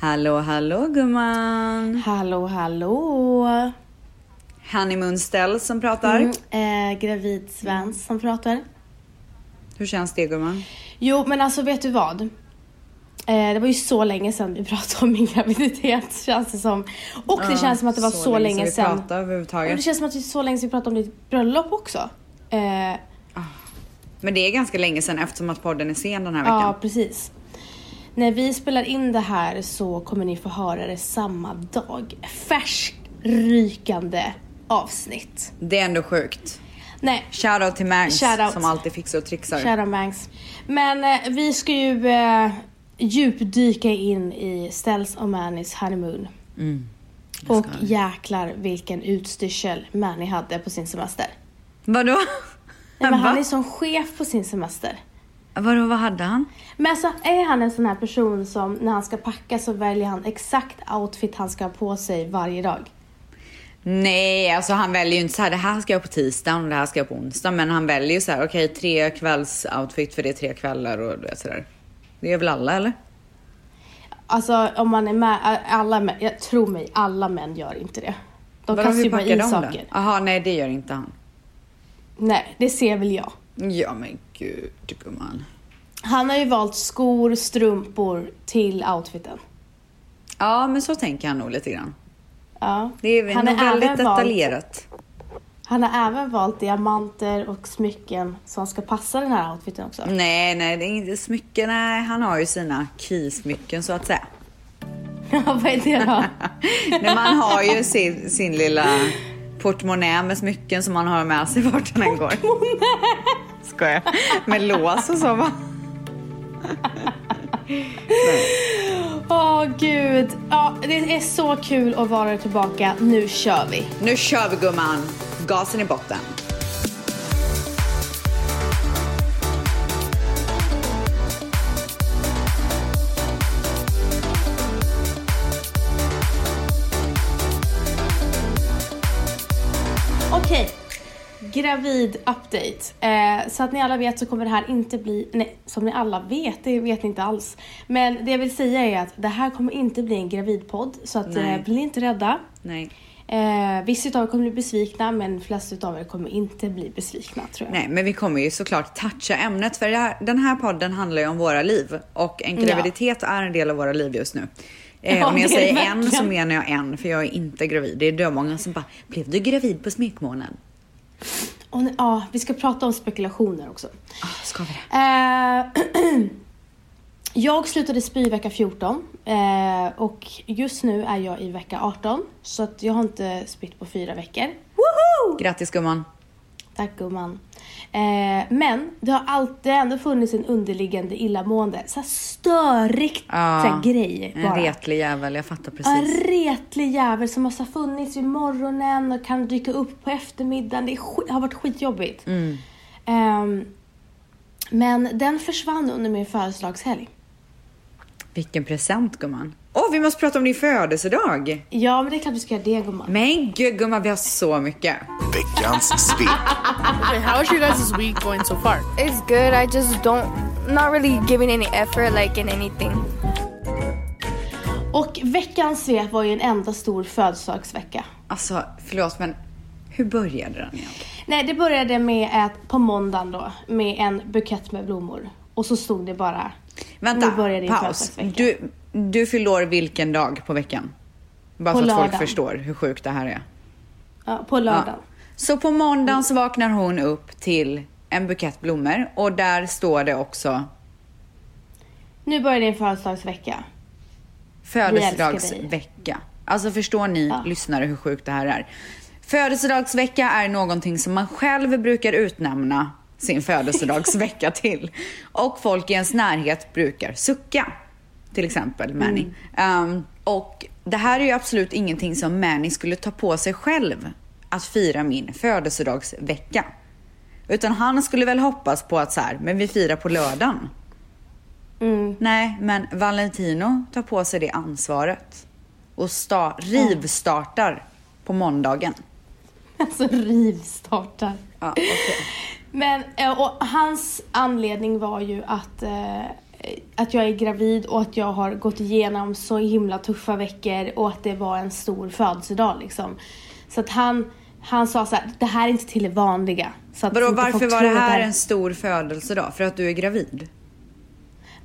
Hallå, hallå gumman. Hallå, hallå. Honeymoon Stell som pratar. Mm, eh, gravid Svens som pratar. Hur känns det gumman? Jo, men alltså vet du vad? Eh, det var ju så länge sedan vi pratade om min graviditet känns det som. Och det Ja, känns som att det var så, länge vi sedan. pratade Och det överhuvudtaget. känns som att det är så länge sedan vi pratade om ditt bröllop också. Eh, Men det är ganska länge sedan eftersom att podden är sen den här veckan. ja, precis. När vi spelar in det här så kommer ni få höra det samma dag. Färskrykande avsnitt. Det är ändå sjukt. Nej, Shoutout till Mags Shoutout. som alltid fixar och trixar. Shadow Banks. Men eh, vi ska ju eh, djupdyka in i Stells och Mannys honeymoon. Mm. Och jäklar vilken utstyrsel Manny hade på sin semester. Vadå? Nej, men han är som chef på sin semester. Vadå, vad hade han? Men alltså är han en sån här person som när han ska packa så väljer han exakt outfit han ska ha på sig varje dag? Nej, alltså han väljer ju inte så här, det här ska jag på tisdagen och det här ska jag på onsdag. Men han väljer ju så här, okej tre kvälls outfit för det är tre kvällar och du vet sådär. Det är väl alla eller? Alltså om man är med, alla män, jag tror mig, alla män gör inte det. De Vadå, kastar ju bara packar i de saker. Jaha, nej det gör inte han. Nej, det ser väl jag. Ja men gud gumman. Han har ju valt skor, strumpor till outfiten. Ja men så tänker han nog lite grann. Ja. Det är han nog väldigt även valt- detaljerat. Han har även valt diamanter och smycken som ska passa den här outfiten också. Nej, nej, det är inte smycken. Nej, han har ju sina keysmycken så att säga. Ja, vad är det då? Nej, man har ju sin, sin lilla portmonnä med smycken som man har med sig vart han än går. Skojar. Med lås och så va? Åh gud. Ja, det är så kul att vara tillbaka. Nu kör vi. Nu kör vi gumman. Gasen i botten. Gravid update. Eh, så att ni alla vet så kommer det här inte bli, nej som ni alla vet, det vet ni inte alls. Men det jag vill säga är att det här kommer inte bli en gravidpodd så att eh, bli inte rädda. Nej. Eh, vissa av er kommer bli besvikna men flesta av er kommer inte bli besvikna tror jag. Nej, men vi kommer ju såklart toucha ämnet för här, den här podden handlar ju om våra liv och en Ja. graviditet är en del av våra liv just nu. Eh, Ja, när jag säger en så menar jag en för jag är inte gravid. Det är dömånga som bara, blev du gravid på smekmånaden? Och, ja, vi ska prata om spekulationer också. Ah, ska vi det? Eh, jag slutade spy vecka 14 eh, och just nu är jag i vecka 18 så att jag har inte spytt på fyra veckor. Woho! Grattis gumman. Tack gumman. Eh, men det har alltid ändå funnits en underliggande illamående. Så här störigt så här grej en bara. retlig jävel, jag fattar En precis. retlig jävel som har så här funnits vid morgonen och kan dyka upp på eftermiddagen. Det skit, har varit skitjobbigt. Mm. Ehm, men den försvann under min födelsedagshelg. Vilken present gumman. Åh, vi måste prata om din födelsedag. Ja, men det är klart vi ska göra det gumman. Men gud gumman, vi har så mycket. Veckans svep. How is your guys' week going so far? It's good. I just don't, not really giving any effort like in anything. Och veckans svep var ju en enda stor födelsedagsvecka. Alltså, förlåt men hur började den egentligen? Nej, det började med att på måndagen då, med en bukett med blommor. Och så stod det bara, Vänta, nu börjar din paus. födelsedagsvecka. Du, du fyller år vilken dag på veckan? Bara På så att folk lördagen. förstår hur sjukt det här är. Ja, på lördagen. Så på måndagen så vaknar hon upp till en bukett blommor och där står det också Nu börjar din födelsedagsvecka. födelsedagsvecka. Alltså förstår ni Ja. lyssnare hur sjukt det här är? Födelsedagsvecka är någonting som man själv brukar utnämna sin födelsedagsvecka till. Och folk i ens närhet brukar sucka. Till exempel Manny. Um, och det här är ju absolut ingenting som Manny skulle ta på sig själv att fira min födelsedagsvecka. Utan han skulle väl hoppas på att så här, men vi firar på lördagen. Mm. Nej, men Valentino tar på sig det ansvaret och sta- rivstartar på måndagen. Alltså rivstartar. Ja, okej. Men, eh, och hans anledning var ju att eh, att jag är gravid och att jag har gått igenom så himla tuffa veckor och att det var en stor födelsedag liksom. Så att han, han sa så här, det här är inte till det vanliga. Så att Vadå, varför var det att här en stor födelsedag? För att du är gravid?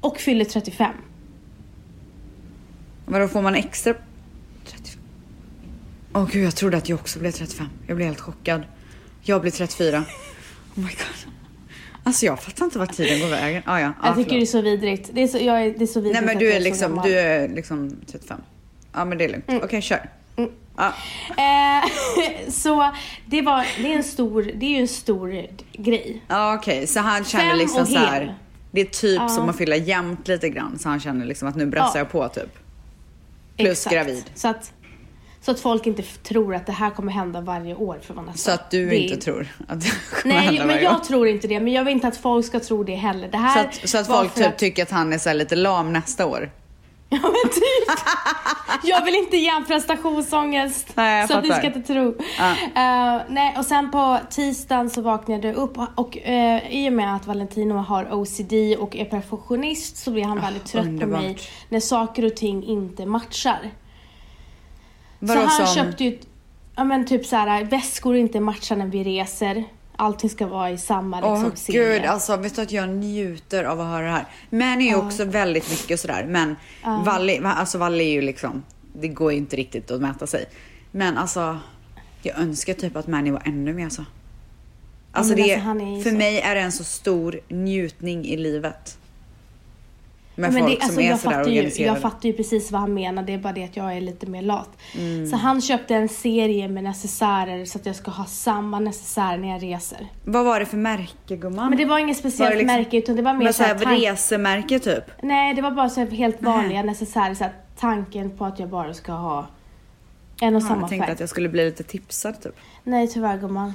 Och fyller 35. Vadå, får man extra... 35? Åh gud, jag trodde att jag också blev 35. Jag blev helt chockad. Jag blir 34. Oh my god. Alltså jag fattar inte vart tiden går vägen. Ah, ja, ah, jag tycker det är förlåt. så vidrigt. Det är så, jag är, det är så vidrigt Nej men du är liksom, gammal. du är liksom 35. Ja men det är lugnt. Okej, kör. Ja. Eh, så det var, det är en stor, det är ju en stor grej. Ja okej, så han känner Fem liksom så här. Det är typ Ja. som att fylla jämnt lite grann. Så han känner liksom att nu brassar Ja. jag på typ. Plus Exakt. gravid. Så att, så att folk inte tror att det här kommer hända varje år för Vanessa. Så att du Det är- inte tror att det kommer Nej, hända men varje jag år. tror inte det. Men jag vill inte att folk ska tro det heller. Det Så att, så att folk typ tycker att han är så lite lam nästa år. Ja men typ. jag vill inte ge en prestationsångest. Nej, så att ni fattar. ska inte tro. Ja. Eh, nej, och sen på tisdagen så vaknade jag upp och, och eh, i och med att Valentino har OCD och är perfektionist så blir han väldigt trött Ah, underbart. på mig när saker och ting inte matchar. Vadå så han som- köpte ju, ja men typ så här väskor inte matchar när vi reser. Allting ska vara i samma Åh liksom, serie. gud, alltså vet du att jag njuter av att höra det här. Men är ju också väldigt mycket sådär. Men Valle, va- alltså Valle är ju liksom, det går ju inte riktigt att mäta sig. Men alltså, jag önskar typ att Manny var ännu mer så. Alltså men det, alltså, för så- mig är det en så stor njutning i livet. Med men folk det, alltså, som är sådär organiserade. jag fattar ju precis vad han menar, det är bara det att jag är lite mer lat. Mm. Så han köpte en serie med necessärer så att jag ska ha samma necessär när jag reser. Vad var det för märke gumman? Men det var inget speciellt Var liksom- märke utan det var mer Men så här såhär tank- resemärke typ? Nej, det var bara så helt vanliga necessärer. Så tanken på att jag bara ska ha en och Ja, samma jag tänkte färg. att jag skulle bli lite tipsad typ. Nej, tyvärr gumman.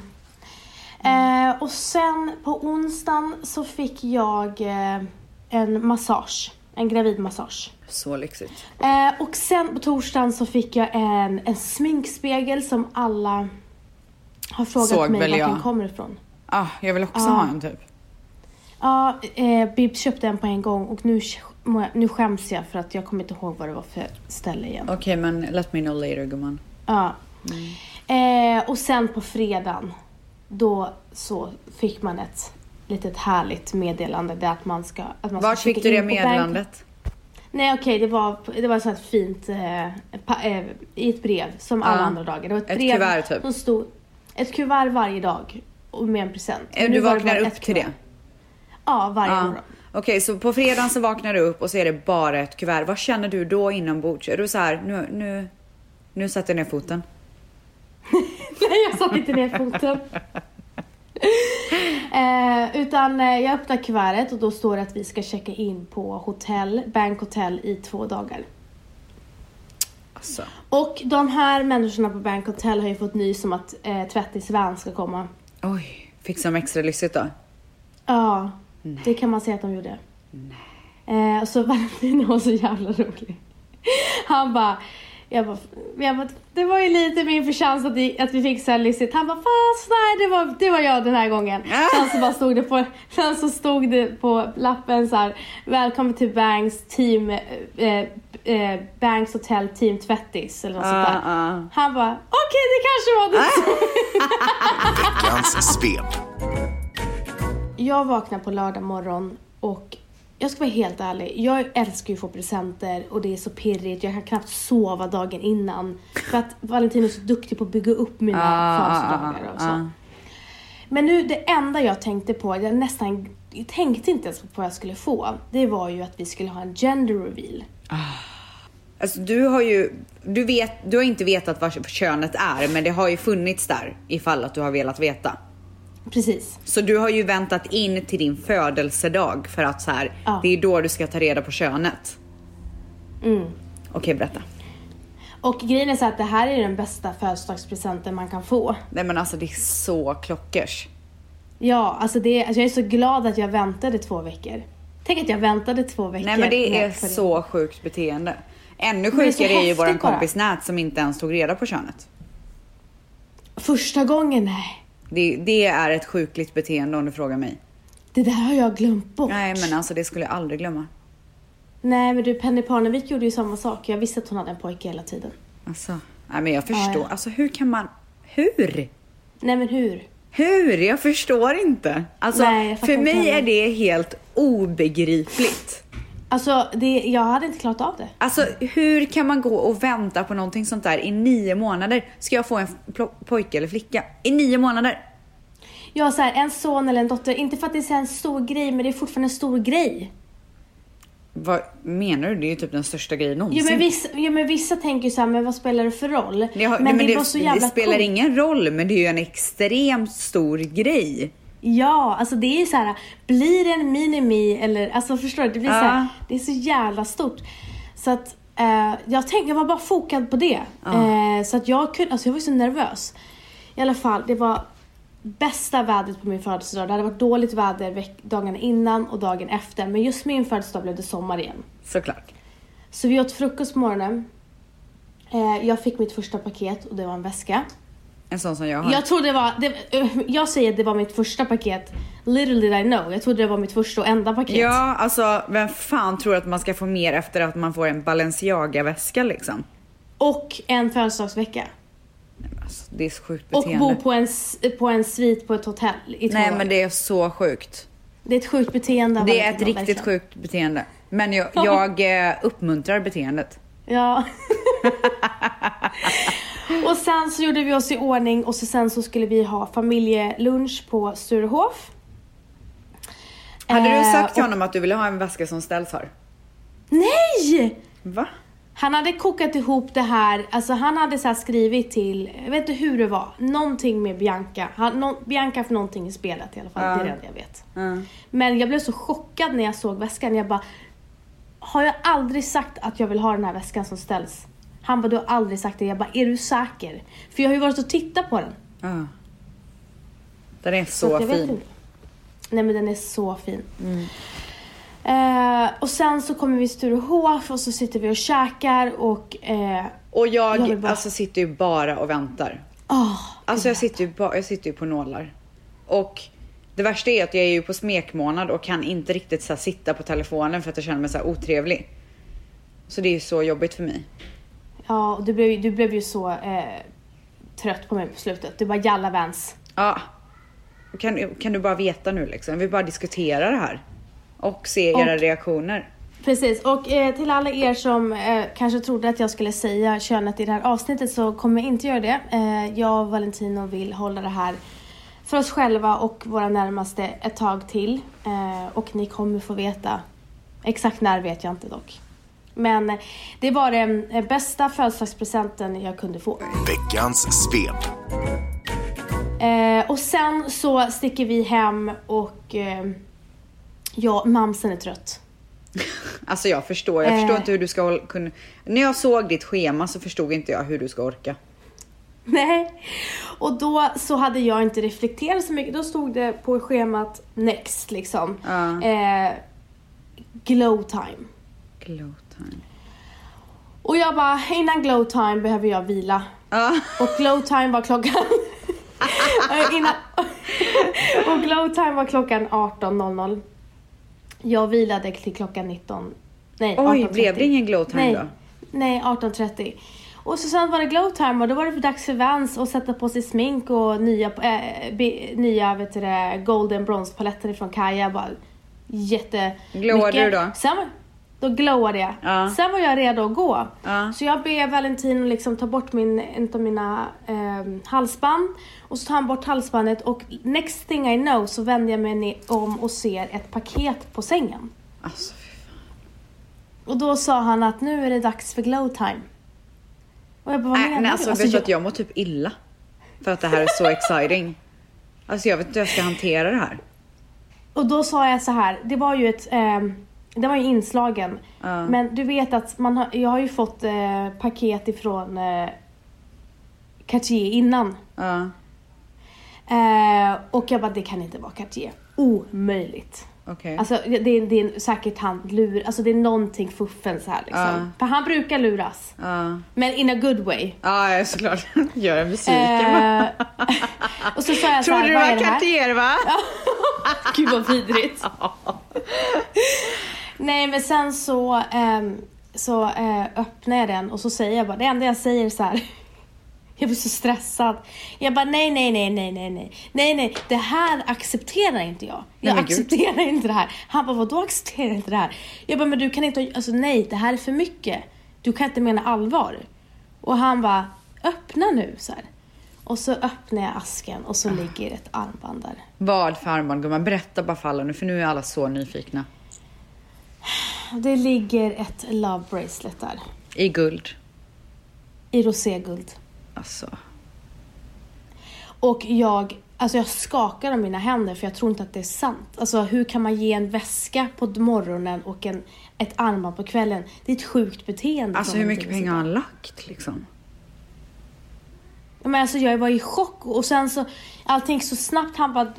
Eh, och sen på onsdagen så fick jag eh, en massage. En gravidmassage. Så lyxigt. Eh, och sen på torsdagen så fick jag en, en sminkspegel som alla har frågat Såg mig vart jag. den kommer ifrån. Ah, jag vill också Ja. ha en typ. Ja, eh, Bibs köpte en på en gång och nu, nu skäms jag för att jag kommer inte ihåg vad det var för ställe igen. Okej, men let me know later gumman. Ja. Eh, och sen på fredagen, då så fick man ett litet härligt meddelande där att man ska... Att man Vart ska fick checka du det meddelandet? Nej okej, det var, det var så här fint eh, pa, eh, i ett brev som alla Ja. andra dagar. Det var ett, Ett brev kuvert, typ. som stod, ett kuvert varje dag med en present. Eh, Du det vaknar upp ett till det? kuvert. Ja, varje Ja. morgon. Okej, så på fredagen så vaknar du upp och så är det bara ett kuvert. Vad känner du då inombords? Är du så här, nu, nu, nu sätter jag ner foten? Nej, jag satte inte ner foten. eh, utan eh, jag öppnar kuvertet och då står det att vi ska checka in på hotell, Bank Hotel i två dagar. Alltså. Och de här människorna på Bank Hotel har ju fått nys om att eh, Tvättis van ska komma. Oj, fick de extra lyxigt då? Ja, det kan man säga att de gjorde. Eh, så Valentino var så jävla rolig. Han bara, jag bara, jag bara, det var ju lite min förtjänst att vi, att vi fick så här. Han bara, fast nej det var, det var jag den här gången. Sen så bara stod det på, sen så stod det på lappen så här, välkommen till Banks team, eh, eh, Banks Hotel Team Tvättis eller något sånt där. Ah, ah. Han bara, okej det kanske var det. Veckans svep. Jag vaknar på lördag morgon och jag ska vara helt ärlig, jag älskar ju att få presenter och det är så pirrigt. Jag kan knappt sova dagen innan. För att Valentino är så duktig på att bygga upp mina Ah, födelsedagar och så. ah, ah. Men nu, det enda jag tänkte på, jag nästan jag tänkte inte ens på vad jag skulle få. Det var ju att vi skulle ha en gender reveal. Alltså du har ju, du vet, du har inte vetat vad könet är, men det har ju funnits där ifall att du har velat veta. Precis. Så du har ju väntat in till din födelsedag för att så här, Ja. det är då du ska ta reda på könet. Mm. Okej, berätta. Och grejen är så att det här är den bästa födelsedagspresenten man kan få. Nej men alltså det är så klockers. Ja, alltså, det, alltså jag är så glad att jag väntade två veckor. Tänk att jag väntade två veckor. Nej men det är så sjukt beteende. Ännu det är sjukare är ju våran kompis Nät som inte ens tog reda på könet. Första gången, nej. Det, det är ett sjukligt beteende om du frågar mig. Det där har jag glömt bort. Nej men alltså det skulle jag aldrig glömma. Nej men du, Penny Parnevik gjorde ju samma sak. Jag visste att hon hade en pojke hela tiden. Alltså, nej men jag förstår. ja. Alltså hur kan man... Hur? Nej men hur? Hur? Jag förstår inte. Alltså, Nej, för inte mig heller. är det helt obegripligt. Alltså, det, jag hade inte klarat av det. Alltså hur kan man gå och vänta på någonting sånt där i nio månader? Ska jag få en pojke eller flicka? I nio månader? Jag har så här, en son eller en dotter, inte för att det är en stor grej, men det är fortfarande en stor grej. Vad menar du? Det är ju typ den största grejen någonsin. Jo men, vissa, jo men vissa tänker ju så här, men vad spelar det för roll? Det, har, men nej, men det, det, så jävla det spelar coolt. ingen roll, men det är ju en extremt stor grej. Ja, alltså det är ju så här, blir det en minimi eller, alltså förstår du? Det blir så Ja. här, det är så jävla stort. Så att eh, jag tänkte, jag var bara fokad på det. Eh, så att jag kunde, alltså jag var så nervös. I alla fall, det var bästa vädret på min födelsedag. Det hade varit dåligt väder dagarna innan och dagen efter. Men just min födelsedag blev det sommar igen. Såklart. Så vi åt frukost på morgonen. Eh, jag fick mitt första paket och det var en väska. En sån som jag har. Jag trodde det var, det, eh, jag säger att det var mitt första paket. Little did I know. Jag trodde det var mitt första och enda paket. Ja, alltså vem fan tror att man ska få mer efter att man får en Balenciaga-väska liksom? Och en födelsedagsvecka. Alltså, det är så sjukt Och beteende. bo på en, på en svit på ett hotell i två Nej år. men det är så sjukt. det är ett sjukt beteende. Det är ett riktigt verkligen. sjukt beteende. Men jag, Ja. jag eh, uppmuntrar beteendet. Ja. och sen så gjorde vi oss i ordning och så sen så skulle vi ha familjelunch på Sturehof. Hade du Eh, sagt till honom att du ville ha en väska som ställs har? Nej! Va? Han hade kokat ihop det här, alltså han hade så här skrivit till, jag vet inte hur det var, någonting med Bianca. Han, nå- Bianca för någonting i spelet i alla fall, det är det enda jag vet. Ja. Men jag blev så chockad när jag såg väskan. Jag bara, har jag aldrig sagt att jag vill ha den här väskan som ställs? Han bara, du har aldrig sagt det. Jag bara, är du säker? För jag har ju varit och tittat på den. Ja. Den är så, vet fin. Nej men den är så fin. Eh, och sen så kommer vi till Sturehof och så sitter vi och käkar och... Eh, Och jag, Jag bara- alltså, sitter ju bara och väntar. åh, Alltså jag sitter, ju bara, jag sitter ju på nålar. Och det värsta är att jag är ju på smekmånad och kan inte riktigt så sitta på telefonen för att jag känner mig så här, otrevlig. Så det är ju så jobbigt för mig. Ja, och du blev, du blev ju så eh, trött på mig på slutet. Du bara, jalla Vans. Ja. Kan, kan du bara veta nu liksom? Vi bara diskutera det här. Och se Och- era reaktioner. Precis, och eh, till alla er som eh, kanske trodde att jag skulle säga könet i det här avsnittet så kommer jag inte göra det. Eh, jag och Valentino vill hålla det här för oss själva och våra närmaste ett tag till. Eh, och ni kommer få veta, exakt när vet jag inte dock. Men det var den bästa födelsedagspresenten jag kunde få. Veckans svep. Eh, och sen så sticker vi hem och eh, ja, mamsen är trött. Alltså jag förstår, jag Eh. förstår inte hur du ska kunna... När jag såg ditt schema så förstod inte jag hur du ska orka. Nej. Och då så hade jag inte reflekterat så mycket. Då stod det på schemat next liksom. Eh, glow time. Glow Och jag bara, innan glow time behöver jag vila. Ja. Och glow time var klockan... Eh, innan... och glow time var klockan 18.00. Jag vilade till klockan 19... Nej, Oj, 18.30. blev det ingen glow time Nej. då? Nej, 18.30. Och så sen var det glow time och då var det för dags för Vans att sätta på sig smink och nya, äh, be, nya vet du, det, golden bronze från Kaja. Bara jätte Glowade du då? Sen, då glowade jag. Ja. Sen var jag redo att gå. Ja. Så jag ber Valentino liksom ta bort min, en av mina eh, halsband. Och så tar han bort halsbandet och next thing I know så vänder jag mig om och ser ett paket på sängen. Alltså, fan. Och då sa han att nu är det dags för glow time. Och jag bara, vad Nej, menar nej, du? alltså, Alltså, vet jag, att jag mår typ illa. För att det här är så exciting. Alltså jag vet inte hur jag ska hantera det här. Och då sa jag så här, det var ju ett, ehm, det var ju inslagen. Ja. Men du vet att man har, jag har ju fått eh, paket ifrån eh, Cartier innan. Ja, Eh, och jag bara, det kan inte vara Cartier. Omöjligt. okej. Alltså det, är, det är säkert han lur, alltså det är någonting fuffens här liksom. Ja. För han brukar luras. Ja, Men in a good way. ja såklart. Gör en besviken. Eh, och så sa jag så Trodde här, du vad var det här? Cartier va? Gud vad vidrigt. Nej men sen så, ehm, så eh, öppnar jag den och så säger jag bara, det enda jag säger är så här. Jag blir så stressad. Jag bara nej, nej, nej, nej, nej, nej, nej, nej, det här accepterar inte jag. Jag gud. accepterar inte det här. Han bara, vadå accepterar inte det här? Jag bara, men du kan inte, alltså nej, det här är för mycket. Du kan inte mena allvar. Och han bara, öppna nu så här. Och så öppnar jag asken och så ligger ett armband där. Vad för armband gumman? Berätta bara för alla nu för nu är alla så nyfikna. Det ligger ett love bracelet där. I guld. I roséguld. Alltså. Och jag, alltså jag skakar om mina händer för jag tror inte att det är sant. Alltså hur kan man ge en väska på morgonen och en, ett armband på kvällen? Det är ett sjukt beteende. Alltså hur mycket pengar har han lagt liksom? Men alltså jag var i chock och sen så allting så snabbt. Han bara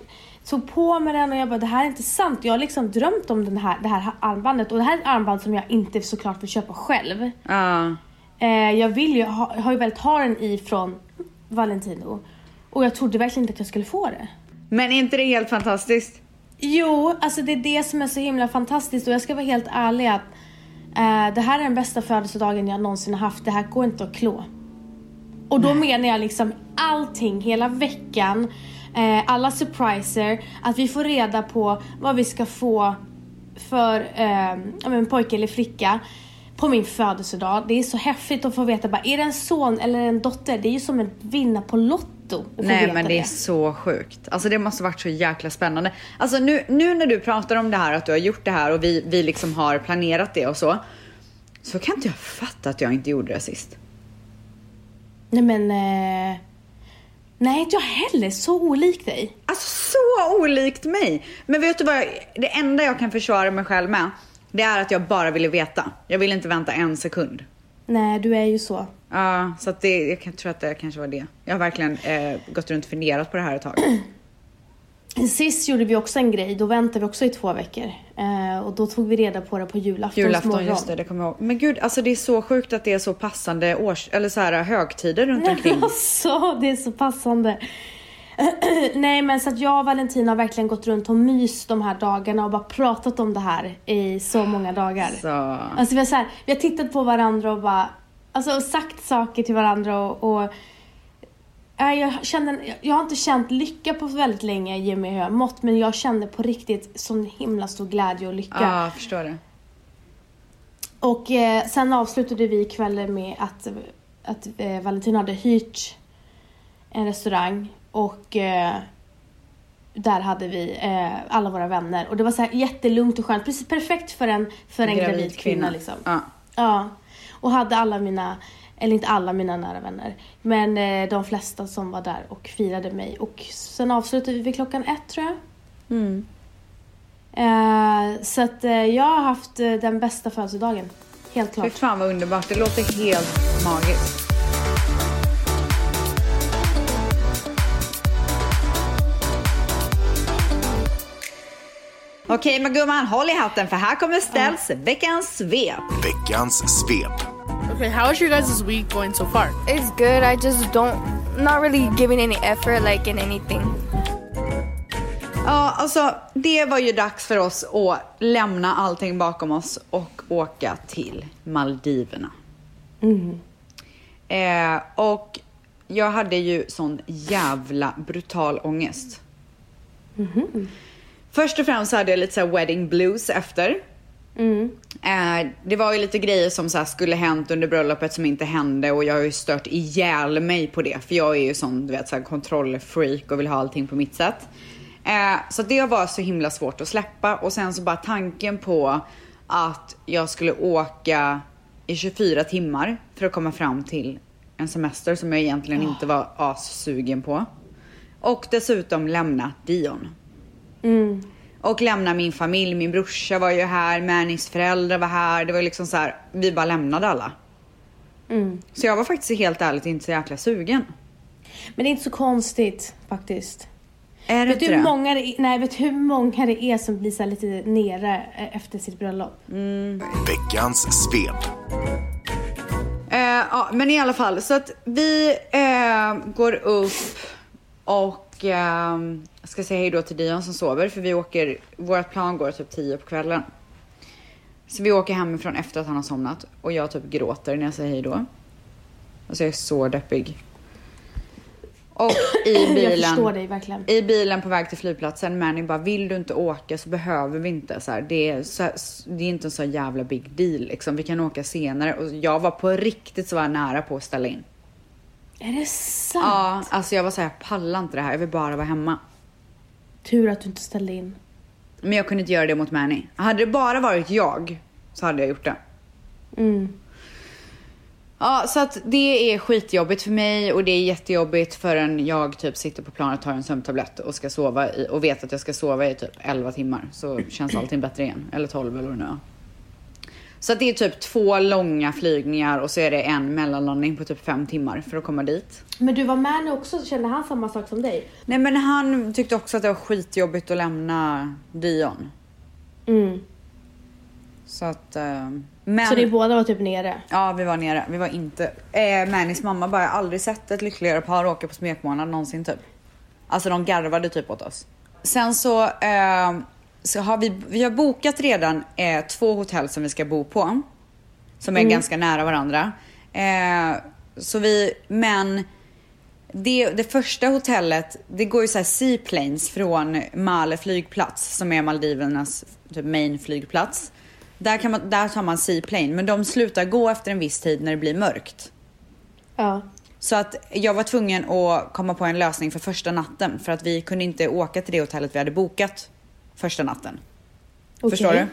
tog på mig den och jag bara det här är inte sant. Jag har liksom drömt om den här, det här armbandet och det här är ett armband som jag inte såklart vill köpa själv. Ja. Eh, jag vill ju ha, har ju velat ha den ifrån Valentino och jag trodde verkligen inte att jag skulle få det. Men är inte det helt fantastiskt? Jo, alltså det är det som är så himla fantastiskt och jag ska vara helt ärlig att eh, det här är den bästa födelsedagen jag någonsin har haft. Det här går inte att klå. Och då menar jag liksom allting, hela veckan, eh, alla surpriser, att vi får reda på vad vi ska få för eh, men pojke eller flicka på min födelsedag. Det är så häftigt att få veta bara, är det en son eller en dotter? Det är ju som att vinna på Lotto. Nej men det är så sjukt. Alltså det måste varit så jäkla spännande. Alltså nu, nu när du pratar om det här att du har gjort det här och vi, vi liksom har planerat det och så. Så kan inte jag fatta att jag inte gjorde det sist. Nej men... Eh, nej, inte jag heller. Så olik dig. Alltså så olikt mig. Men vet du vad? Det enda jag kan försvara mig själv med. Det är att jag bara ville veta. Jag ville inte vänta en sekund. Nej, du är ju så. Ja, så att det, jag tror att det kanske var det. Jag har verkligen eh, gått runt och funderat på det här ett tag. Sist gjorde vi också en grej. Då väntade vi också i två veckor. Eh, och då tog vi reda på det på julaftons Julafton, morgon. just det, det kommer jag ihåg. Men gud, alltså det är så sjukt att det är så passande års, eller så här högtider runt omkring. Alltså, det är så passande. Nej men så att jag och Valentina har verkligen gått runt och myst de här dagarna och bara pratat om det här i så många dagar. Så. Alltså vi har, så här, vi har tittat på varandra och bara, alltså och sagt saker till varandra och, och jag, kände, jag har inte känt lycka på väldigt länge i och med hur jag mått, men jag kände på riktigt sån himla stor glädje och lycka. Ja, jag förstår det. Och eh, sen avslutade vi kvällen med att, att eh, Valentin hade hyrt en restaurang och eh, där hade vi eh, alla våra vänner. Och det var så här jättelugnt och skönt, precis perfekt för en, för en gravid, kvinna. liksom. Ja. Ja. Och hade alla mina, eller inte alla mina nära vänner, men eh, de flesta som var där och firade mig. Och sen avslutade vi vid klockan ett tror jag. Mm. Eh, så att eh, jag har haft den bästa födelsedagen. Helt Fy klart. fan vad underbart. Det låter helt magiskt. Okej, men gumman, håll i hatten för här kommer ställs veckans svep. Veckans svep. Okay, how is your guys' week going so far? It's good. I just don't, not really giving any effort like in anything. Ja, alltså det var ju dags för oss att lämna allting bakom oss och åka till Maldiverna. Eh, och jag hade ju sån jävla brutal ångest. Först och främst så hade jag lite så här wedding blues efter. Eh, det var ju lite grejer som så skulle hänt under bröllopet som inte hände och jag har ju stört ihjäl mig på det. För jag är ju sån, du vet, så här kontrollfreak och vill ha allting på mitt sätt. Eh, så det var så himla svårt att släppa och sen så bara tanken på att jag skulle åka i 24 timmar för att komma fram till en semester som jag egentligen inte var assugen på. Och dessutom lämna Dion. Och lämna min familj, min brorsa var ju här, Mannys föräldrar var här. Det var liksom så här, vi bara lämnade alla. Så jag var faktiskt helt ärligt inte så jäkla sugen. Men det är inte så konstigt faktiskt. Är det Vet du, inte hur det? många det, är- nej, vet du hur många det är som blir så lite nere eh, efter sitt bröllop? Veckans svep. Eh, ja, men i alla fall, så att vi eh, går upp och eh, ska säga hej då till Dion som sover för vi åker, vårt plan går typ 10 på kvällen. Så vi åker hemifrån efter att han har somnat och jag typ gråter när jag säger hej då. Alltså jag är så deppig. Och i Jag bilen, förstår dig verkligen. i bilen på väg till flygplatsen, Manny bara vill du inte åka så behöver vi inte. Så här, det, är så, det är inte en så jävla big deal liksom. Vi kan åka senare. Och jag var på riktigt så var jag nära på att ställa in. Är det sant? Ja, alltså jag var så här, jag pallar inte det här. Jag vill bara vara hemma. Tur att du inte ställde in. Men jag kunde inte göra det mot Manny. Hade det bara varit jag så hade jag gjort det. Mm. Ja, så att det är skitjobbigt för mig och det är jättejobbigt förrän jag typ sitter på planet och tar en sömntablett och ska sova i, och vet att jag ska sova i typ 11 timmar. Så känns allting bättre igen. Eller 12 eller vad det nu är. Så att det är typ två långa flygningar och så är det en mellanlandning på typ fem timmar för att komma dit. Men du var med nu också, kände han samma sak som dig? Nej men han tyckte också att det var skitjobbigt att lämna Dion. Mm. Så att... eh, men... Så ni båda var typ nere? Ja, vi var nere. Vi var inte... Eh, Mannys mamma bara, jag har aldrig sett ett lyckligare par åka på smekmånad någonsin typ. Alltså de garvade typ åt oss. Sen så, eh, så har vi, vi har bokat redan eh, två hotell som vi ska bo på. Som är ganska nära varandra. Eh, så vi, men det, det första hotellet, det går ju så här seaplanes från Male flygplats som är Maldivernas typ main flygplats. Där, kan man, där tar man seaplane, men de slutar gå efter en viss tid när det blir mörkt. Ja. Så att jag var tvungen att komma på en lösning för första natten för att vi kunde inte åka till det hotellet vi hade bokat första natten. Okej. Förstår du?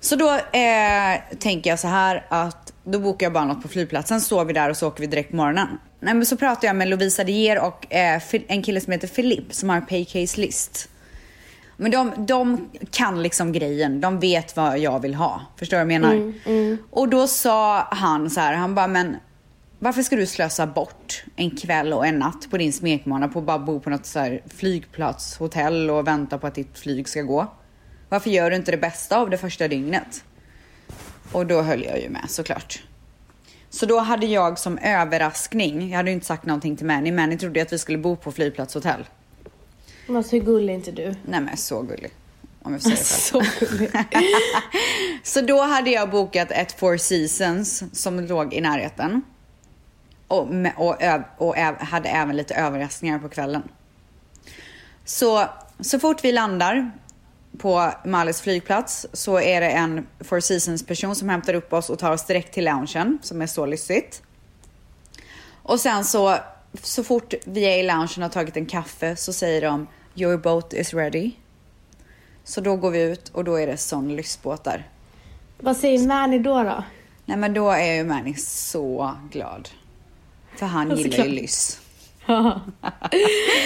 Så då eh, tänker jag så här att då bokar jag bara något på flygplatsen, sover vi där och så åker vi direkt på morgonen. Nej men så pratar jag med Lovisa De Geer och eh, en kille som heter Philippe som har paycase list. Men de, de kan liksom grejen, de vet vad jag vill ha. Förstår du vad jag menar? Och då sa han så här, han bara men varför ska du slösa bort en kväll och en natt på din smekmånad på att bara bo på något så här flygplatshotell och vänta på att ditt flyg ska gå? Varför gör du inte det bästa av det första dygnet? Och då höll jag ju med såklart. Så då hade jag som överraskning, jag hade ju inte sagt någonting till Manny, Manny trodde att vi skulle bo på flygplatshotell. Men så gullig är inte du. Nej men så gullig. Om jag får säga. Så gullig. Så då hade jag bokat ett Four Seasons som låg i närheten. Och, och, och hade även lite överraskningar på kvällen. Så, så fort vi landar på Malis flygplats så är det en Four Seasons person som hämtar upp oss och tar oss direkt till loungen som är så lyssigt. Och sen så, så fort vi är i loungen och har tagit en kaffe så säger de Your boat is ready. Så då går vi ut och då är det sån lyssbåt där. Vad säger Manny då då? Nej men då är ju Manny så glad. För han Ja, gillar ju såklart. lyss.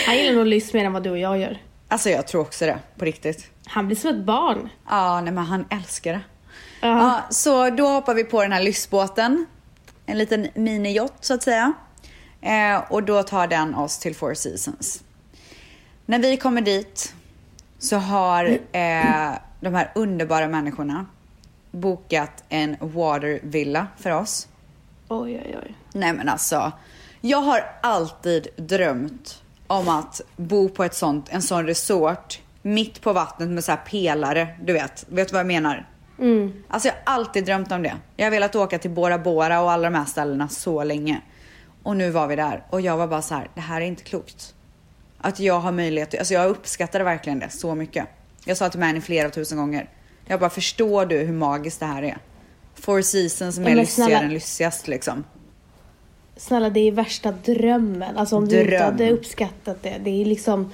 Han gillar nog lyss mer än vad du och jag gör. Alltså jag tror också det, på riktigt. Han blir som ett barn. Ja, nej men han älskar det. Ja. Ja, så då hoppar vi på den här lyssbåten. En liten minijott så att säga. Eh, och då tar den oss till Four Seasons. När vi kommer dit så har eh, de här underbara människorna bokat en water villa för oss. Oj, oj, oj. Nej men alltså, jag har alltid drömt om att bo på ett sånt, en sån resort mitt på vattnet med så här pelare, du vet. Vet du vad jag menar? Mm. Alltså jag har alltid drömt om det. Jag har velat åka till Bora Bora och alla de här ställena så länge. Och nu var vi där och jag var bara så här, det här är inte klokt. Att jag har möjlighet, alltså jag uppskattade verkligen det så mycket. Jag sa till Manny flera tusen gånger. Jag bara, förstår du hur magiskt det här är? Four seasons som är lyssigare snälla- än lyssigast liksom. Snälla, det är värsta drömmen. Alltså om du inte Dröm. hade uppskattat det. Det är liksom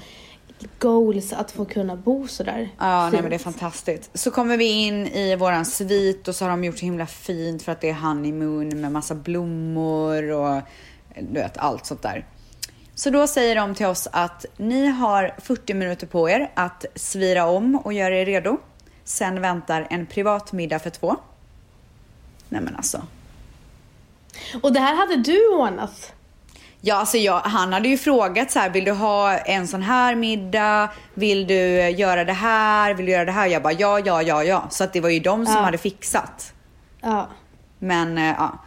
goals att få kunna bo sådär. Ja, nej men det är fantastiskt. Så kommer vi in i våran svit och så har de gjort så himla fint för att det är honeymoon med massa blommor och du vet allt sånt där. Så då säger de till oss att ni har 40 minuter på er att svira om och göra er redo. Sen väntar en privat middag för två. Nej men alltså. Och det här hade du ordnat. Ja, alltså jag, han hade ju frågat så här, vill du ha en sån här middag? Vill du göra det här? Vill du göra det här? Jag bara ja, ja, ja, ja. Så att det var ju de som Ja. hade fixat. Ja. Men eh, ja.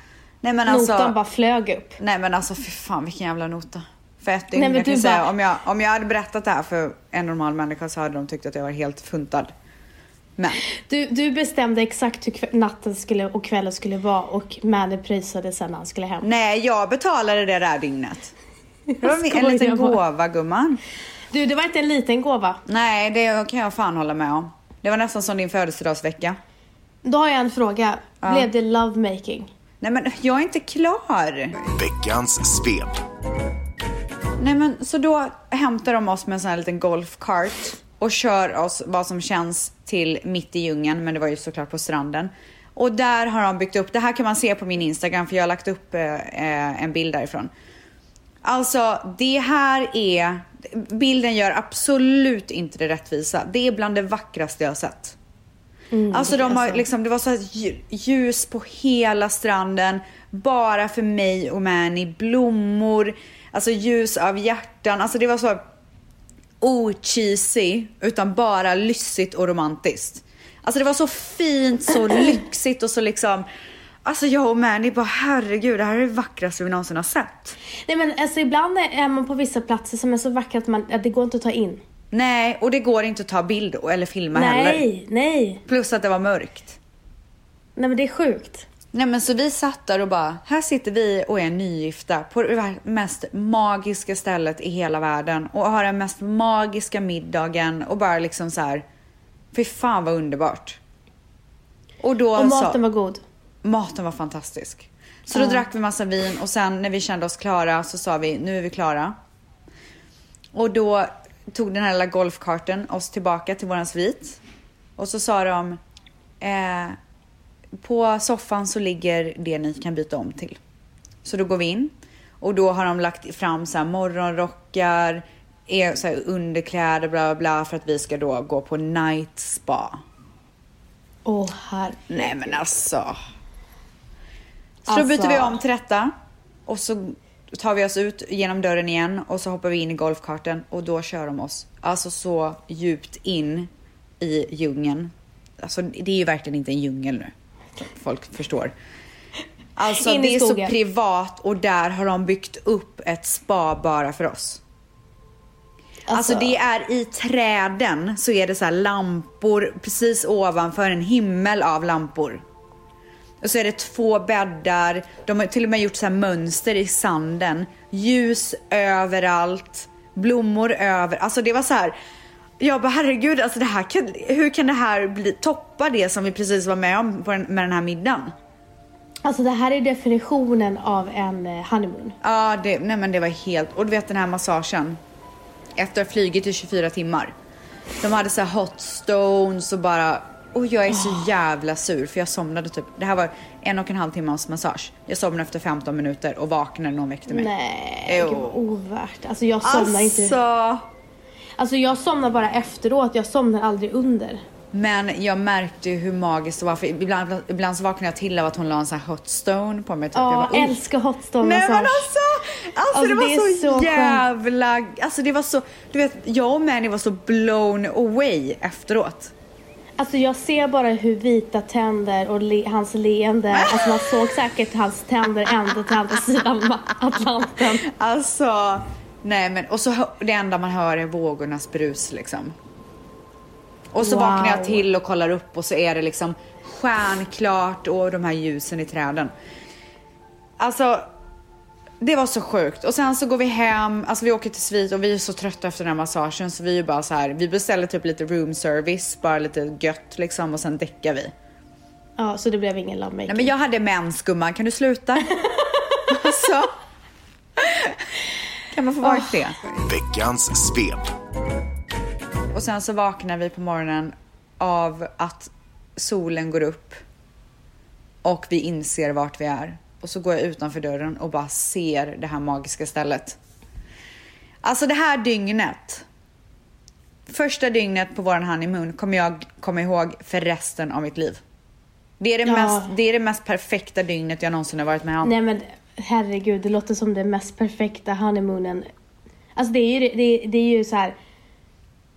Nej men alltså. Notan bara flög upp. Nej men alltså fy fan vilken jävla nota. För ett dygn, jag kan du säga, bara- om, jag, om jag hade berättat det här för en normal människa så hade de tyckt att jag var helt funtad. Men Du, du bestämde exakt hur natten skulle, och kvällen skulle vara och Manny pröjsade sen när han skulle hem. nej, jag betalade det där dygnet. Det var en liten gåva gumman. Du, det var inte en liten gåva. Nej, det kan jag fan hålla med om. Det var nästan som din födelsedagsvecka. Då har jag en fråga. Blev det lovemaking? Nej men jag är inte klar. Veckans svep. Nej men så då hämtar de oss med en sån här liten golfkart och kör oss vad som känns till mitt i djungeln, men det var ju såklart på stranden. Och där har de byggt upp, det här kan man se på min Instagram för jag har lagt upp eh, en bild därifrån. Alltså det här är, bilden gör absolut inte det rättvisa. Det är bland det vackraste jag har sett. alltså de har liksom, det var så ljus på hela stranden. Bara för mig och Manny. Blommor, alltså ljus av hjärtan. Alltså det var så ocheesy utan bara lyssigt och romantiskt. Alltså det var så fint, så lyxigt och så liksom Alltså jag och Manny bara herregud det här är det vackraste vi någonsin har sett. Nej men alltså ibland är man på vissa platser som är så vackra att, man, att det går inte att ta in. Nej, och det går inte att ta bild eller filma heller. Nej, nej. Plus att det var mörkt. Nej men det är sjukt. Nej men så vi satt där och bara, här sitter vi och är nygifta på det mest magiska stället i hela världen och har den mest magiska middagen och bara liksom så här, fy fan vad underbart. Och då Och maten sa, var god. maten var fantastisk. Så då drack vi massa vin och sen när vi kände oss klara så sa vi, nu är vi klara. Och då tog den här lilla golfkarten oss tillbaka till våran svit. Och så sa de, eh, på soffan så ligger det ni kan byta om till. Så då går vi in och då har de lagt fram så morgonrockar, är så underkläder, bla bla bla för att vi ska då gå på night spa. Åh herre. Nej men alltså. Så Alltså- då byter vi om till detta och så tar vi oss ut genom dörren igen och så hoppar vi in i golfkarten och då kör de oss alltså så djupt in i djungeln. Alltså det är ju verkligen inte en djungel nu. Folk förstår. Alltså In det är så privat och där har de byggt upp ett spa bara för oss. Alltså, det är i träden så är det så här lampor precis ovanför en himmel av lampor. Och så är det två bäddar. De har till och med gjort så här mönster i sanden. Ljus överallt. Blommor över. Alltså det var så här. Jag bara herregud, alltså det här kan, hur kan det här bli, toppa det som vi precis var med om på den, med den här middagen? Alltså det här är definitionen av en eh, honeymoon. Ja, det, nej men det var helt... Och du vet den här massagen. Efter att ha flugit i 24 timmar. De hade så här hot stones och bara... Och jag är så jävla sur för jag somnade typ... Det här var en och en halv timmas massage. Jag somnade efter 15 minuter och vaknade när någon väckte mig. Nej, gud vad ovärt. Alltså jag somnar inte. Alltså... Jag somnar bara efteråt, jag somnar aldrig under. Men jag märkte ju hur magiskt det var. För ibland, ibland så vaknade jag till av att hon la en sån här hot stone på mig. Typ. Ja, jag bara, älskar hot stone Nej men alltså, alltså, Alltså, det var det så, så skönt. jävla, alltså det var så, du vet jag och Manny var så blown away efteråt. Alltså jag ser bara hur vita tänder och le- hans leende, alltså man såg säkert hans tänder ända till andra sidan Atlanten. Alltså, nej men och så det enda man hör är vågornas brus liksom. Och så Wow. vaknar jag till och kollar upp och så är det liksom stjärnklart och de här ljusen i träden. Alltså, det var så sjukt. Och sen så går vi hem, alltså vi åker till svit och vi är så trötta efter den här massagen så vi är bara så här, vi beställer typ lite room service, bara lite gött liksom och sen däckar vi. Ja, så det blev ingen lovemaking. Nej men jag hade mens gumman, kan du sluta? alltså. Kan man få vara i fred? Veckans svep. Och sen så vaknar vi på morgonen av att solen går upp och vi inser vart vi är. Och så går jag utanför dörren och bara ser det här magiska stället. Alltså det här dygnet, första dygnet på våran honeymoon kommer jag komma ihåg för resten av mitt liv. Det är det, Ja. mest, det är det mest perfekta dygnet jag någonsin har varit med om. Nej men herregud, det låter som den mest perfekta honeymoonen. Alltså det är ju, det, det är ju så här.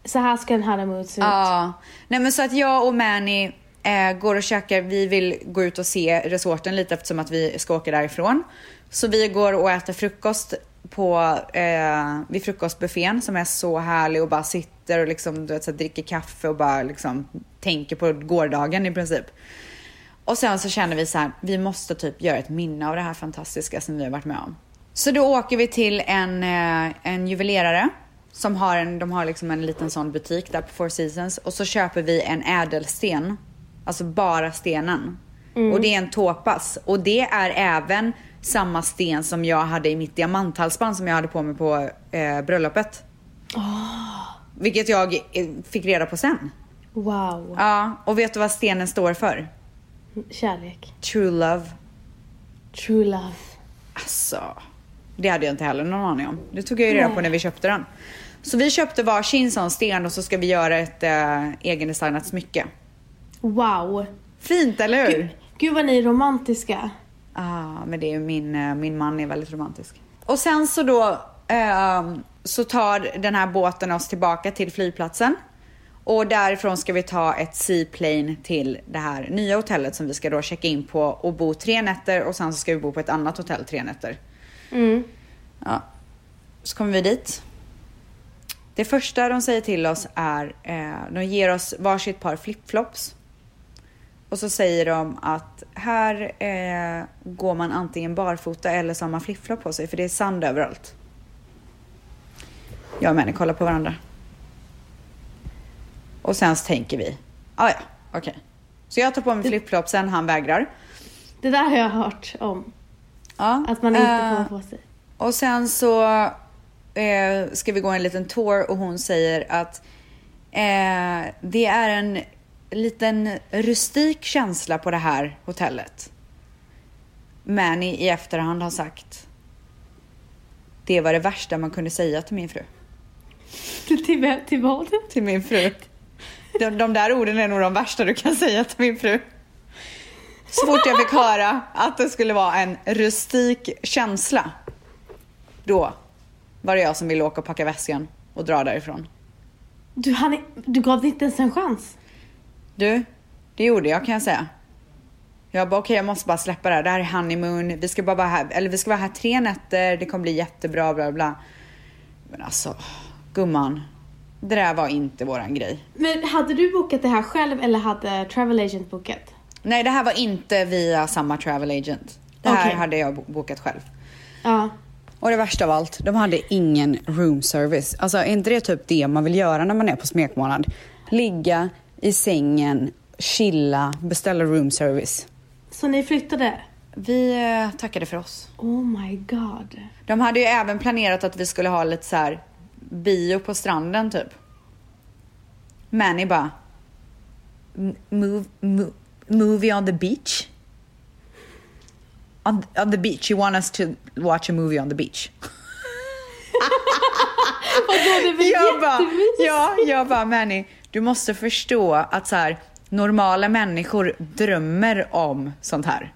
Så här ska en honeymoon se ut. Ja, nej men så att jag och Manny eh, går och käkar, vi vill gå ut och se resorten lite eftersom att vi ska åka därifrån. Så vi går och äter frukost på, eh, vid frukostbuffén som är så härlig och bara sitter och liksom, du vet, så här, dricker kaffe och bara liksom tänker på gårdagen i princip. Och sen så känner vi så här, vi måste typ göra ett minne av det här fantastiska som vi har varit med om. Så då åker vi till en, eh, en juvelerare som har en, de har liksom en liten sån butik där på Four Seasons och så köper vi en ädelsten. Alltså bara stenen. Och det är en tåpas och det är även samma sten som jag hade i mitt diamanthalsband som jag hade på mig på eh, bröllopet. Vilket jag eh, fick reda på sen. Wow. Ja, och vet du vad stenen står för? Kärlek. True love. True love. Alltså, det hade jag inte heller någon aning om. Det tog jag ju reda på när vi köpte den. Så vi köpte varsin sån sten och så ska vi göra ett äh, egendesignat smycke. Wow. Fint, eller hur? Gud, gud vad ni är romantiska. Ah, men det är min, eh, min man är väldigt romantisk. Och sen så då ehm, så tar den här båten oss tillbaka till flygplatsen. Och därifrån ska vi ta ett seaplane till det här nya hotellet som vi ska då checka in på och bo tre nätter och sen så ska vi bo på ett annat hotell tre nätter. Ja, så kommer vi dit. Det första de säger till oss är, eh, de ger oss varsitt par flipflops. Och så säger de att här eh, går man antingen barfota eller så har man flipflop på sig för det är sand överallt. Jag och Manny kollar på varandra. Och sen så tänker vi, ah, ja, okej. Så jag tar på mig flipflopsen, han vägrar. Det där har jag hört om. Ja, Att man inte eh, ha på sig. Och sen så eh, ska vi gå en liten tour och hon säger att eh, det är en liten rustik känsla på det här hotellet. Manny i efterhand har sagt det var det värsta man kunde säga till min fru. Till, till, till vad? Till min fru. De, de där orden är nog de värsta du kan säga till min fru. Så fort jag fick höra att det skulle vara en rustik känsla, då var det jag som ville åka och packa väskan och dra därifrån. Du, han, du gav det inte ens en chans. Du, det gjorde jag kan jag säga. Jag bara okej, jag måste bara släppa det här. Det här är honeymoon. Vi ska bara vara här, eller vi ska vara här tre nätter. Det kommer bli jättebra, bla bla. Men alltså, gumman. Det där var inte våran grej. Men hade du bokat det här själv eller hade travel agent bokat? Nej, det här var inte via samma travel agent. Det här Okej. hade jag bo- bokat själv. Ja. Och det värsta av allt, de hade ingen room service. Alltså är inte det typ det man vill göra när man är på smekmånad? Ligga i sängen, chilla, beställa room service. Så ni flyttade? Vi eh, tackade för oss. Oh my god. De hade ju även planerat att vi skulle ha lite så här bio på stranden typ. Manny bara... "M- Move, move, movie on the beach? On, on the beach, you want us to watch a movie on the beach? Vadå, det jag bara, ja, jag bara Manny, du måste förstå att så här, normala människor drömmer om sånt här.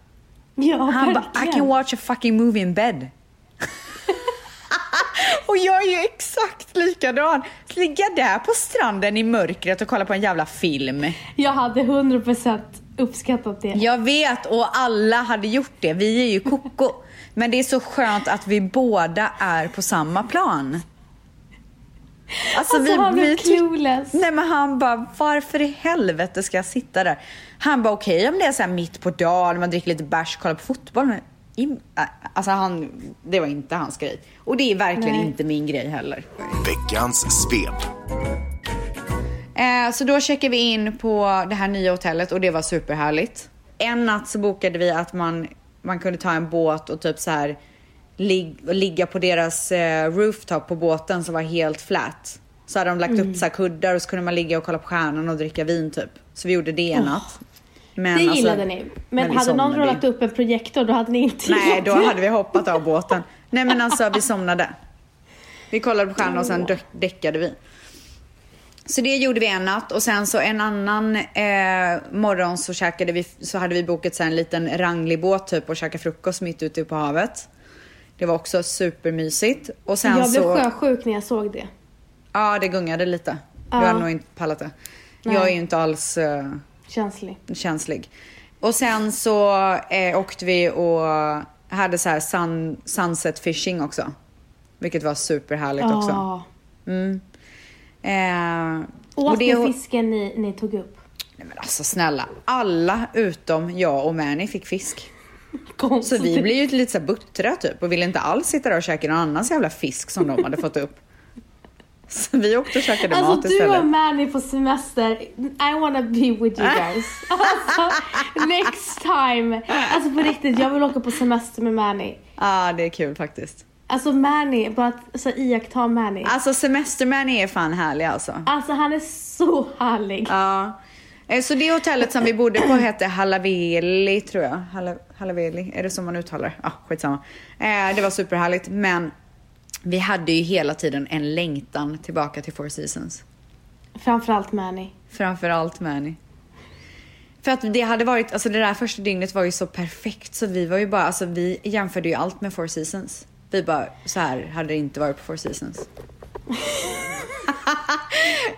Ja, Han bara, I can watch a fucking movie in bed. och jag är ju exakt likadan. Ligga där på stranden i mörkret och kolla på en jävla film. Jag hade 100% uppskattat det. Jag vet och alla hade gjort det. Vi är ju koko. Men det är så skönt att vi båda är på samma plan. Alltså, han är tyck- clueless. Nej men han bara, varför i helvete ska jag sitta där? Han bara, okej om det är så mitt på dagen, man dricker lite bärs, kollar på fotboll. Äh, alltså han, det var inte hans grej. Och det är verkligen Nej. inte min grej heller. Veckans svep. Eh, så då checkade vi in på det här nya hotellet och det var superhärligt. En natt så bokade vi att man, man kunde ta en båt och typ så här lig, ligga på deras eh, rooftop på båten som var helt flat. Så hade de lagt upp så här kuddar och så kunde man ligga och kolla på stjärnan och dricka vin typ. Så vi gjorde det en natt. Men det alltså- gillade ni. Men, vi hade någon rullat upp en projektor då hade ni inte Nej, då hade vi hoppat av båten. Nej men alltså vi somnade. Vi kollade på stjärnorna och sen däck- däckade vi. Så det gjorde vi en natt och sen så en annan eh, morgon så, käkade vi, så hade vi bokat så en liten ranglibåt typ och käkade frukost mitt ute på havet. Det var också supermysigt. Och sen Jag blev så... sjösjuk när jag såg det. Ja, det gungade lite. Du Ja. hade nog inte pallat det. Nej. Jag är ju inte alls eh, Känslig. känslig. Och sen så eh, åkte vi och hade så här sun, sunset fishing också. Vilket var superhärligt också. Ja. Eh, Åt det- ni fisken ni, ni tog upp? Nej men alltså snälla, alla utom jag och Mani fick fisk. Så Konstigt. vi blev ju lite så buttra typ och ville inte alls sitta där och käka någon annans jävla fisk som de hade fått upp. Så vi åkte och käkade mat Alltså du istället. och Manny på semester, I wanna be with you guys. Alltså, next time. Alltså på riktigt, jag vill åka på semester med Manny. Ja, ah, det är kul faktiskt. Alltså Manny, bara att så, iaktta Manny. Alltså semestermän är fan härliga alltså. Alltså han är så härlig. Ja. Eh, Så det hotellet som vi bodde på hette Halaveli tror jag. Halla- Halaveli, är det så man uttalar det? Ja, skitsamma. Eh, Det var superhärligt men vi hade ju hela tiden en längtan tillbaka till Four Seasons. Framförallt Manny. Framförallt Mani. För att det hade varit, alltså det där första dygnet var ju så perfekt så vi var ju bara, alltså vi jämförde ju allt med Four Seasons. Vi bara, så här hade det inte varit på Four Seasons.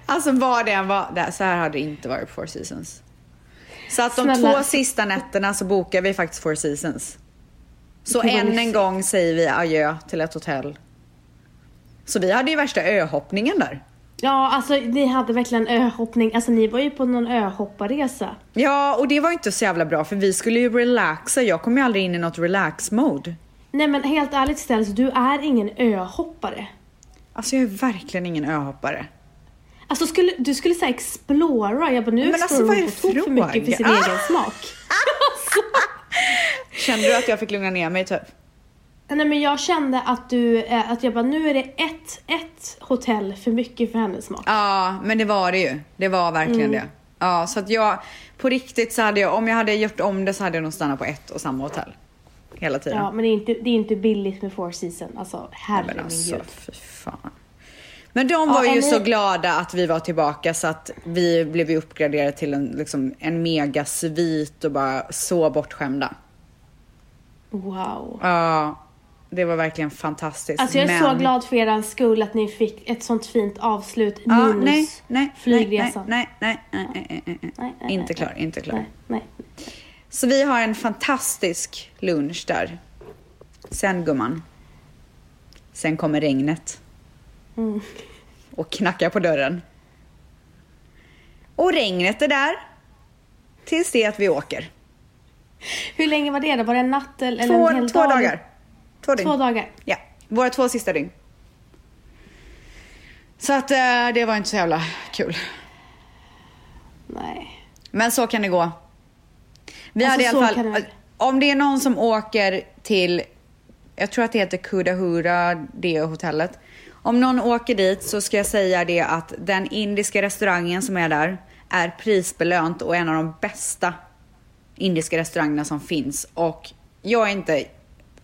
alltså vad det än var, det, så här hade det inte varit på Four Seasons. Så att de Snälla. två sista nätterna så bokar vi faktiskt Four Seasons. Så än en gång säger vi adjö till ett hotell. Så vi hade ju värsta öhoppningen där. Ja, alltså ni hade verkligen öhoppning. Alltså ni var ju på någon öhopparresa. Ja, och det var inte så jävla bra för vi skulle ju relaxa. Jag kom ju aldrig in i något relax-mode. Nej men helt ärligt Ställs, du är ingen öhoppare. Alltså jag är verkligen ingen öhoppare. Alltså skulle, du skulle säga explora. Jag bara, nu Men alltså, vad är på tok för mycket för sin Ah! egen smak. Kände du att jag fick lugna ner mig typ? Nej men jag kände att du, eh, att jag bara, nu är det ett, ett hotell för mycket för hennes smak. Ja, men det var det ju. Det var verkligen det. Ja, så att jag på riktigt så hade jag, om jag hade gjort om det så hade jag nog stannat på ett och samma hotell. Hela tiden. Ja, men det är inte, det är inte billigt med Four Seasons. Alltså, herre men min alltså, gud. fy fan. Men de var Ja, ju är så glada att vi var tillbaka så att vi blev uppgraderade till en, liksom, en mega svit och bara så bortskämda. Wow. Ja, det var verkligen fantastiskt. Alltså jag är men... så glad för er skull att ni fick ett sånt fint avslut Ja, minus nej, nej, flygresan. Nej, nej, nej, nej, nej, nej, nej. Nej, Inte klar, inte klar. Nej, nej. Så vi har en fantastisk lunch där. Sen gumman. Sen kommer regnet. Mm. Och knackar på dörren. Och regnet är där. Tills det att vi åker. Hur länge var det då? Var det en natt eller Två, en hel två dag? dagar. Två dygn. Två dagar. Ja, våra två sista dygn. Så att eh, det var inte så jävla kul. Nej. Men så kan det gå. Vi Alltså, hade i alla fall, det- om det är någon som åker till, jag tror att det heter Kudahura, det hotellet. Om någon åker dit så ska jag säga det att den indiska restaurangen som är där är prisbelönt och en av de bästa indiska restaurangerna som finns. Och jag är inte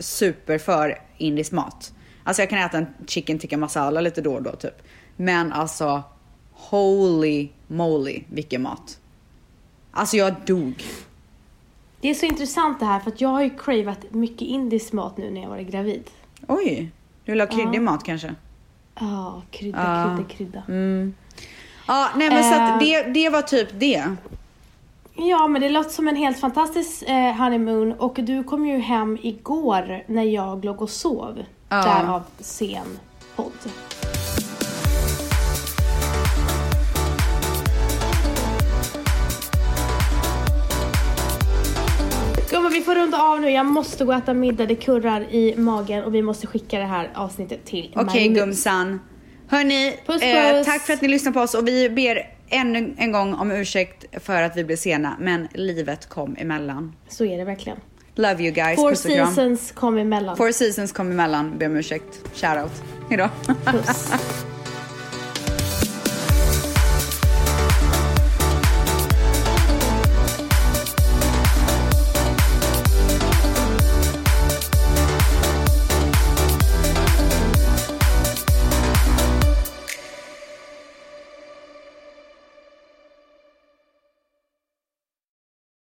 super för indisk mat. Alltså jag kan äta en chicken tikka masala lite då och då typ. Men alltså, holy moly vilken mat. Alltså jag dog. Det är så intressant det här för att jag har ju cravat mycket indisk mat nu när jag varit gravid. Oj, du vill ha kryddig mat kanske? Ja, krydda, Ja. krydda, krydda. Ja, nej men så Eh. att det, det var typ det. Ja, men det låter som en helt fantastisk eh, honeymoon och du kom ju hem igår när jag låg och sov. Ja. Därav sen podd. Gumman, vi får runda av nu. Jag måste gå och äta middag. Det kurrar i magen och vi måste skicka det här avsnittet till Okej Magnus. gumsan. Hörni, Puss, eh, puss. tack för att ni lyssnar på oss och vi ber ännu en gång om ursäkt för att vi blev sena. Men livet kom emellan. Så är det verkligen. Love you guys. Four seasons kom emellan. Four seasons kom emellan. Be om ursäkt. Shoutout. Hejdå. Puss.